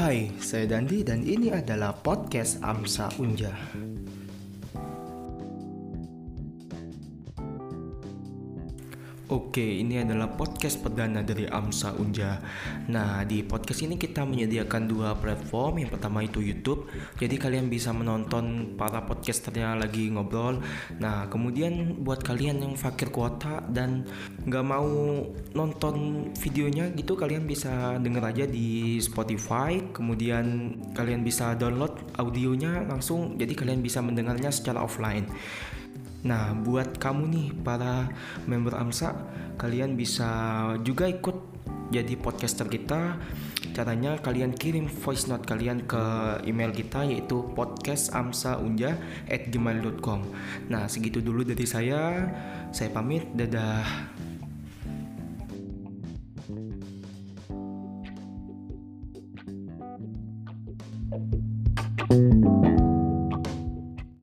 Hai, saya Dandi dan ini adalah podcast Amsa Unja. Oke, ini adalah podcast perdana dari Amsa Unja. Nah, di podcast ini kita menyediakan dua platform. Yang pertama itu YouTube. Jadi kalian bisa menonton para podcasternya lagi ngobrol. Nah, kemudian buat kalian yang fakir kuota dan nggak mau nonton videonya gitu, kalian bisa denger aja di Spotify. Kemudian kalian bisa download audionya langsung. Jadi kalian bisa mendengarnya secara offline. Nah, buat kamu nih para member AMSA, kalian bisa juga ikut jadi podcaster kita. Caranya kalian kirim voice note kalian ke email kita yaitu podcastamsaunja@gmail.com. Nah, segitu dulu dari saya. Saya pamit. Dadah.